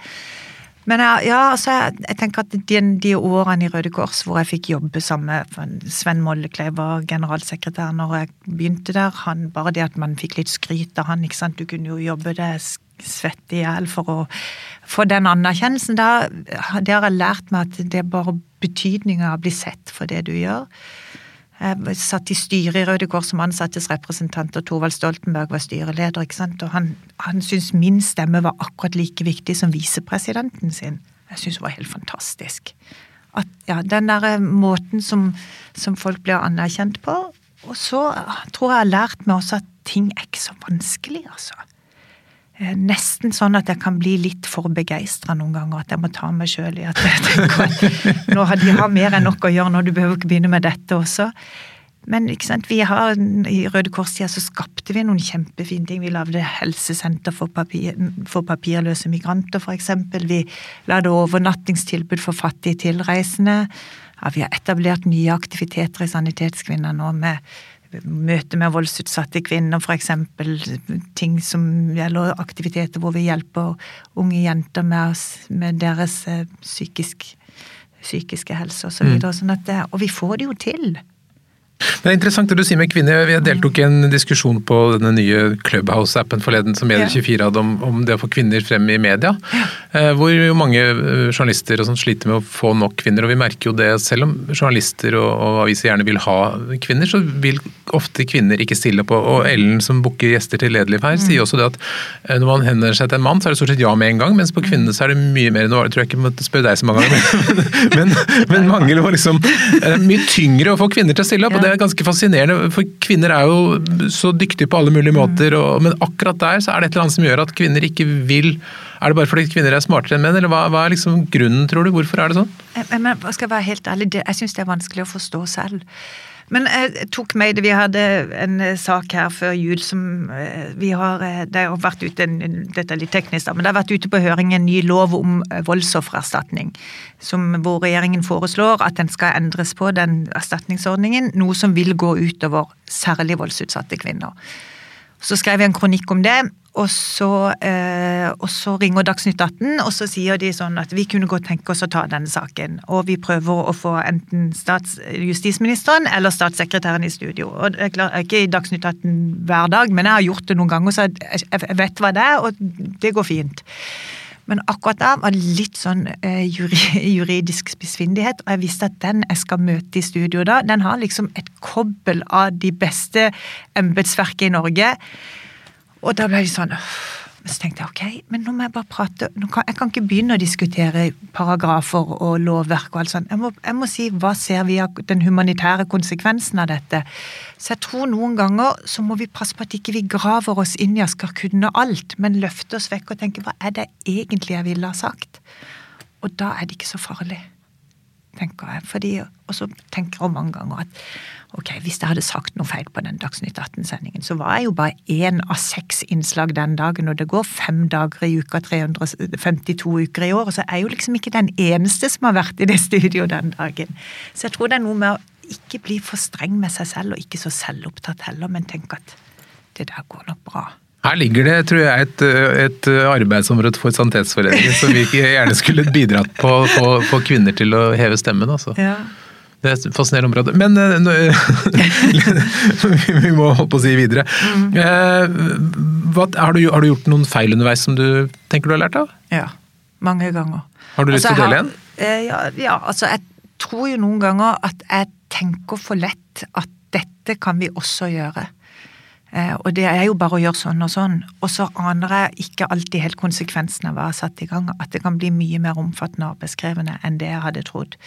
Men jeg, ja, altså, jeg, jeg, tenker at de, de, årene i Røde Kors hvor jeg fikk jobbe sammen med Sven Mollekleiv var generalsekretær når jeg begynte der, han, bare det at man fikk litt skryt av han, ikke sant, du kunne jo jobbe det svette i hjel for å få den anerkjennelsen. Det har jeg lært meg at det er bare betydninga av å bli sett for det du gjør. Jeg satt i styret i Røde Kors som ansattes representant, og Thorvald Stoltenberg var styreleder. ikke sant? Og han, han syntes min stemme var akkurat like viktig som visepresidenten sin. Jeg syntes det var helt fantastisk. At, ja, Den der eh, måten som, som folk blir anerkjent på. Og så tror jeg jeg har lært meg også at ting er ikke så vanskelig, altså. Eh, nesten sånn at jeg kan bli litt for begeistra noen ganger. At jeg må ta meg sjøl i at jeg tenker at nå har de har mer enn nok å gjøre nå, du behøver ikke begynne med dette også. Men vi har, i Røde Kors-tida så skapte vi noen kjempefine ting. Vi lagde helsesenter for, papir, for papirløse migranter, f.eks. Vi lagde overnattingstilbud for fattige tilreisende. Ja, vi har etablert nye aktiviteter i Sanitetskvinner nå med møte med voldsutsatte kvinner, f.eks. Ting som gjelder aktiviteter hvor vi hjelper unge jenter med, med deres eh, psykisk, psykiske helse osv. Så mm. sånn og vi får det jo til. Men det er interessant det du sier med kvinner. Vi deltok i en diskusjon på denne nye Clubhouse-appen forleden som Medie24 hadde om, om, det å få kvinner frem i media. Ja. Eh, hvor jo mange eh, journalister sliter med å få nok kvinner. Og vi merker jo det, selv om journalister og, og aviser gjerne vil ha kvinner, så vil ofte kvinner ikke stille på. Og Ellen som booker gjester til Lederliv her, mm. sier også det at eh, når man hender seg til en mann, så er det stort sett ja med en gang, mens på kvinnene så er det mye mer Nå tror jeg ikke måtte spørre deg så mange ganger, men, men, mange liksom Mye tyngre å få kvinner til å stille opp. og det er ganske fascinerende, for kvinner er jo så dyktige på alle mulige måter, og, men akkurat der så er det et eller annet som gjør at kvinner ikke vil Er det bare fordi kvinner er smartere enn menn, eller hva, hva er liksom grunnen, tror du? Hvorfor er det sånn? Jeg, men, skal være helt ærlig, jeg syns det er vanskelig å forstå selv. Men jeg tok meg det, Vi hadde en eh, sak her før jul som eh, vi har eh, Det har vært ute, dette er litt teknisk men det har vært ute på høring en ny lov om voldsoffererstatning. Hvor regjeringen foreslår at den skal endres på, den erstatningsordningen. Noe som vil gå utover særlig voldsutsatte kvinner. Så skrev jeg en kronikk om det, og så, eh, og så, ringer Dagsnytt 18, og så sier de sånn at vi kunne godt tenke oss å ta denne saken. Og vi prøver å få enten stats, justisministeren eller statssekretæren i studio. Og det er ikke i Dagsnytt 18 hver dag, men jeg har gjort det noen ganger, så jeg, jeg vet hva det er, og det går fint. Men akkurat da var det litt sånn eh, juridisk spissfindighet, og jeg visste at den jeg skal møte i studio da, den har liksom et kobbel av de beste embetsverket i Norge og da ble de sånn så tenkte jeg ok, men nå må jeg bare prate kan, Jeg kan ikke begynne å diskutere paragrafer og lovverk og alt sånt. Jeg må, jeg må, si hva ser vi av den humanitære konsekvensen av dette. Så jeg tror noen ganger så må vi passe på at ikke vi graver oss inn i og kunne alt, men løfte oss vekk og tenke hva er det egentlig jeg ville ha sagt? Og da er det ikke så farlig tenker jeg. Fordi, og så tenker jeg mange ganger at ok, hvis jeg hadde sagt noe feil på den Dagsnytt 18-sendingen, så var jeg jo bare én av seks innslag den dagen, og det går fem dager i uka, 352 uker i år, og så er jeg jo liksom ikke den eneste som har vært i det studioet den dagen. Så jeg tror det er noe med å ikke bli for streng med seg selv, og ikke så selvopptatt heller, men tenke at det der går nok bra. Her ligger det tror jeg, et, et arbeidsområde for Sanitetsforeningen som vi gjerne skulle bidratt på å få kvinner til å heve stemmen. altså. Ja. Det er et fascinerende område. Men uh, vi må holde på å si videre. Mm. Hva, har, du, har, du, gjort noen feil underveis som du tenker du har lært av? Ja, mange ganger. Har du lyst altså, til å dele en? Ja, ja, altså jeg tror jo noen ganger at jeg tenker for lett at dette kan vi også gjøre. Eh, og det er jo bare å gjøre sånn og sånn. Og så aner jeg ikke alltid helt konsekvensene av hva jeg har satt i gang. At det kan bli mye mer omfattende og beskrevende enn det jeg hadde trodd.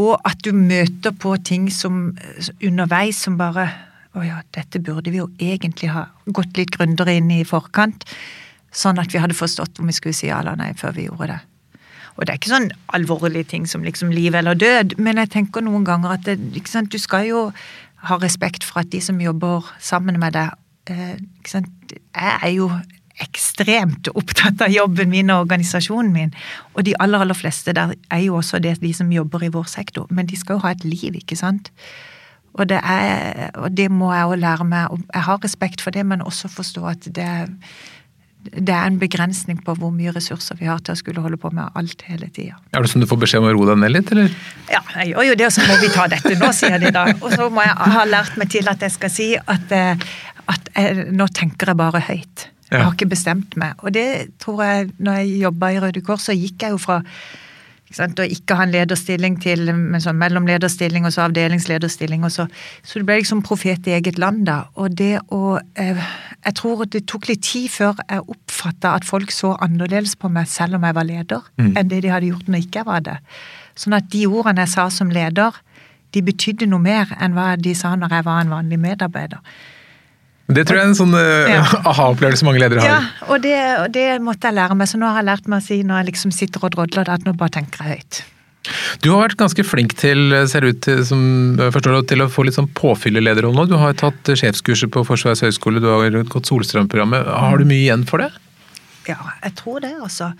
Og at du møter på ting som underveis som bare Å ja, dette burde vi jo egentlig ha gått litt grundigere inn i forkant. Sånn at vi hadde forstått om vi skulle si ja eller nei før vi gjorde det. Og det er ikke sånn alvorlige ting som liksom liv eller død, men jeg tenker noen ganger at det, du skal jo har respekt for at de som jobber sammen med deg eh, Jeg er jo ekstremt opptatt av jobben min og organisasjonen min. Og de aller, aller fleste der er jo også det de som jobber i vår sektor. Men de skal jo ha et liv, ikke sant? Og det, er, og det må jeg jo lære meg. Jeg har respekt for det, men også forstå at det er det er en begrensning på hvor mye ressurser vi har til å skulle holde på med alt hele tida. Er det sånn du får beskjed om å roe deg ned litt, eller? Ja, jeg gjør jo det, og så må vi ta dette nå, sier de da. Og så må jeg ha lært meg til at jeg skal si at, eh, at jeg, nå tenker jeg bare høyt. Jeg har ikke bestemt meg. Og det tror jeg, når jeg jobba i Røde Kors, så gikk jeg jo fra og ikke ha en lederstilling til men sånn mellomlederstilling og så avdelingslederstilling. Og så, så du ble liksom profet i eget land, da. Og det å eh, Jeg tror det tok litt tid før jeg oppfatta at folk så annerledes på meg selv om jeg var leder, mm. enn det de hadde gjort når ikke jeg var det. Sånn at de ordene jeg sa som leder, de betydde noe mer enn hva de sa når jeg var en vanlig medarbeider. Det tror jeg er en sånn uh, ja. aha-opplevelse mange ledere har. Ja, og det, og det, måtte jeg lære meg. Så nå har jeg lært meg å si når jeg liksom sitter og drodler, at nå bare tenker jeg høyt. Du har vært ganske flink til, ser ut til, som forstår, til å få litt sånn påfyll i nå. Du har tatt sjefskurset på Forsvarets høgskole, du har gått Solstrøm-programmet. Har du mye igjen for det? Ja, jeg tror det, altså.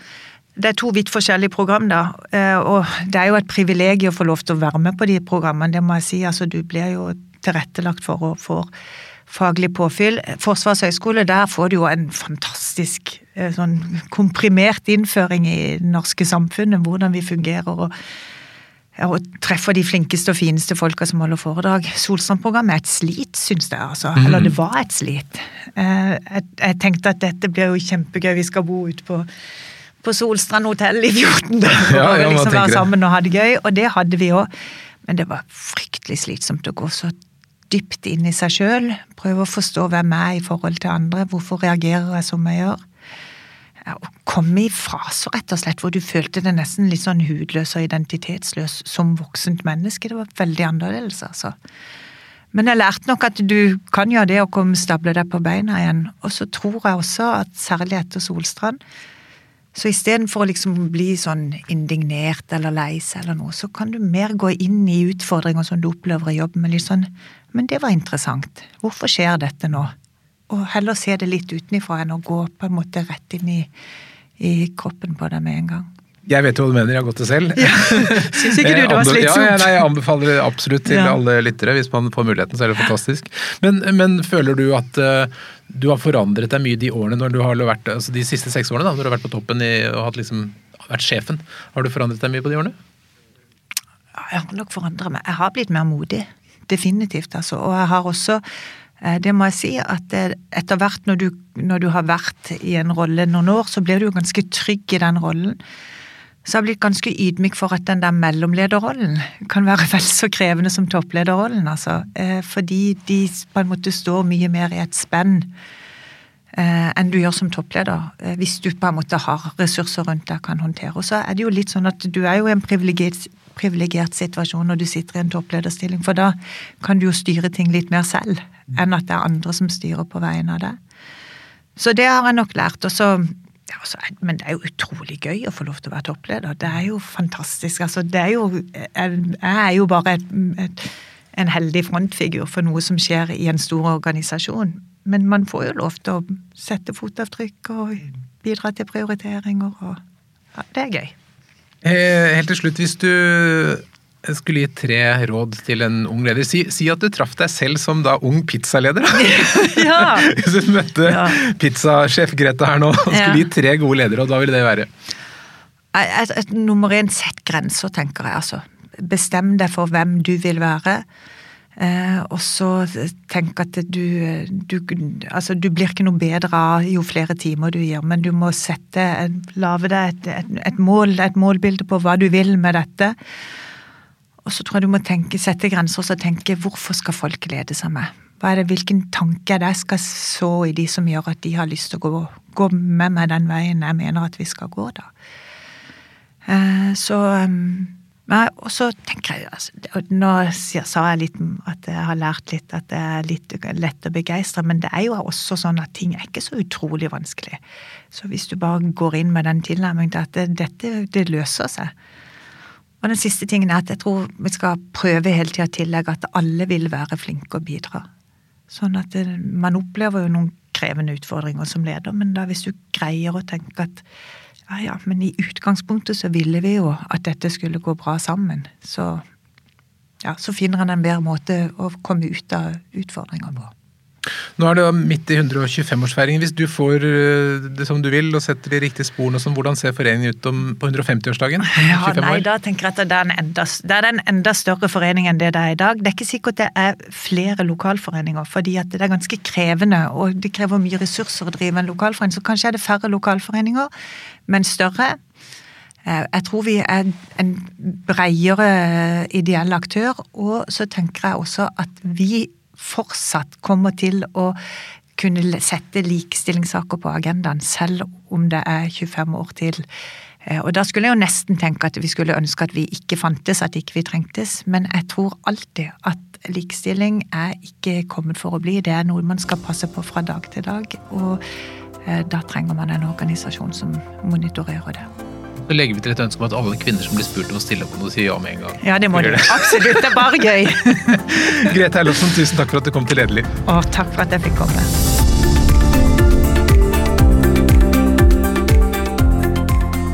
Det er to vidt forskjellige program, da. Eh, og det er jo et privilegium å få lov til å være med på de programmene, det må jeg si. Altså, du blir jo tilrettelagt for å få faglig påfyll. Forsvarshøgskole, der får du jo en fantastisk eh, sånn komprimert innføring i det norske samfunnet, hvordan vi fungerer. og og treffer de flinkeste og fineste folka som holder foredrag. Solstrandprogrammet er et slit, syns jeg. altså. Mm. Eller det var et slit. Eh, jeg, jeg, tenkte at dette blir jo kjempegøy, vi skal bo ute på, på Solstrand hotell i 14 dager ja, og liksom være sammen og ha det gøy. Og det hadde vi òg. Men det var fryktelig slitsomt å gå så dypt inn i seg sjøl. Prøve å forstå hvem jeg er i forhold til andre. Hvorfor reagerer jeg som jeg gjør? å komme i faser, rett og slett, hvor du følte deg nesten litt sånn hudløs og identitetsløs som voksent menneske. Det var veldig annerledes, altså. Men jeg lærte nok at du kan gjøre det å komme stable deg på beina igjen. Og så tror jeg også at særlig etter Solstrand, så istedenfor å liksom bli sånn indignert eller lei seg eller noe, så kan du mer gå inn i utfordringer som du opplever i jobben med litt sånn Men det var interessant. Hvorfor skjer dette nå? og heller se det litt utenfra enn å gå på en måte rett inn i, i kroppen på det med en gang. Jeg vet jo hva du mener, jeg har gått det selv. Ja. Syns ikke du det var slitsomt? Ja, jeg anbefaler det absolutt til ja. alle lyttere. Hvis man får muligheten, så er det fantastisk. Men, men føler du at uh, du har forandret deg mye de årene når du har vært, altså de siste seks årene, da, når du har vært på toppen i, og liksom, vært sjefen? Har du forandret deg mye på de årene? Jeg har nok forandret meg. Jeg har blitt mer modig. Definitivt, altså. Og jeg har også Eh, det må jeg si at etter hvert når du, når du, har vært i en rolle noen år, så blir du jo ganske trygg i den rollen. Så jeg har blitt ganske ydmyk for at den der mellomlederrollen kan være vel så krevende som topplederrollen, altså. Eh, fordi de på en måte står mye mer i et spenn eh, enn du gjør som toppleder. Hvis du på en måte har ressurser rundt deg kan håndtere. Og så er det jo litt sånn at du er jo en privilegert, privilegert situasjon når du sitter i en topplederstilling, for da kan du jo styre ting litt mer selv enn at det er andre som styrer på vegne av det. Så det har jeg nok lært. Også, ja, også, men det er jo utrolig gøy å få lov til å være toppleder. Det er jo fantastisk. Altså, det er jo, jeg er jo bare et, et, en heldig frontfigur for noe som skjer i en stor organisasjon. Men man får jo lov til å sette fotavtrykk og bidra til prioriteringer. og ja, Det er gøy. Eh, helt til slutt, hvis du skulle gi tre råd til en ung leder. Si, si at du traff deg selv som da ung pizzaleder. ja. Hvis du møtte ja. pizzasjef Grete her nå og skulle ja. gi tre gode ledere, og hva ville det være? Et, nummer én, sett grenser, tenker jeg. altså. Bestem deg for hvem du vil være. Eh, og så tenk at du, du, altså du blir ikke noe bedre av jo flere timer du gir, men du må sette, lage deg et, et, et, mål, et målbilde på hva du vil med dette. Og så tror jeg du må tenke, sette grenser og tenke hvorfor skal folk lede seg med? Hva er det, Hvilken tanke er det jeg skal så i de som gjør at de har lyst til å gå, gå med meg den veien jeg mener at vi skal gå, da? Eh, så um, og så tenker jeg altså, Nå sa jeg litt at jeg har lært litt at det er litt lett å begeistre, men det er jo også sånn at ting er ikke så utrolig vanskelig. Så hvis du bare går inn med den tilnærmingen til at det, dette det løser seg, og den siste tingen er at jeg tror vi skal prøve hele tida å tillegge at alle vil være flinke og bidra. Sånn at det, man opplever jo noen krevende utfordringer som leder, men da hvis du greier å tenke at ja ja, men i utgangspunktet så ville vi jo at dette skulle gå bra sammen, så ja, så finner han en bedre måte å komme ut av utfordringer på. Nå er det midt i 125-årsfeiringen. Hvis du får eh, det som du vil og setter de riktige sporene, sånn, hvordan ser foreningen ut om, på 150-årsdagen? Ja, nei, da tenker jeg at det er, en enda, det er en enda større forening enn det det er i dag. Det er ikke sikkert det er flere lokalforeninger, fordi det er ganske krevende, og det krever mye ressurser å drive en lokalforening. Så kanskje er det færre lokalforeninger, men større. Eh, jeg tror vi er en bredere ideell aktør, og så tenker jeg også at vi fortsatt kommer til å kunne sette likestillingssaker på agendaen, selv om det er 25 år til. Eh, og da skulle jeg jo nesten tenke at vi skulle ønske at vi ikke fantes, at ikke vi trengtes. Men jeg tror alltid at likestilling er ikke kommet for å bli. Det er noe man skal passe på fra dag til dag. Og eh, da trenger man en organisasjon som monitorerer det. Så legger vi til et ønske om at alle kvinner som blir spurt om å stille opp, må si ja med en gang. Ja, det må de. Absolutt. Det er bare gøy. Grete Herlofsen, tusen takk for at du kom til Lederliv. Å, takk for at jeg fikk komme.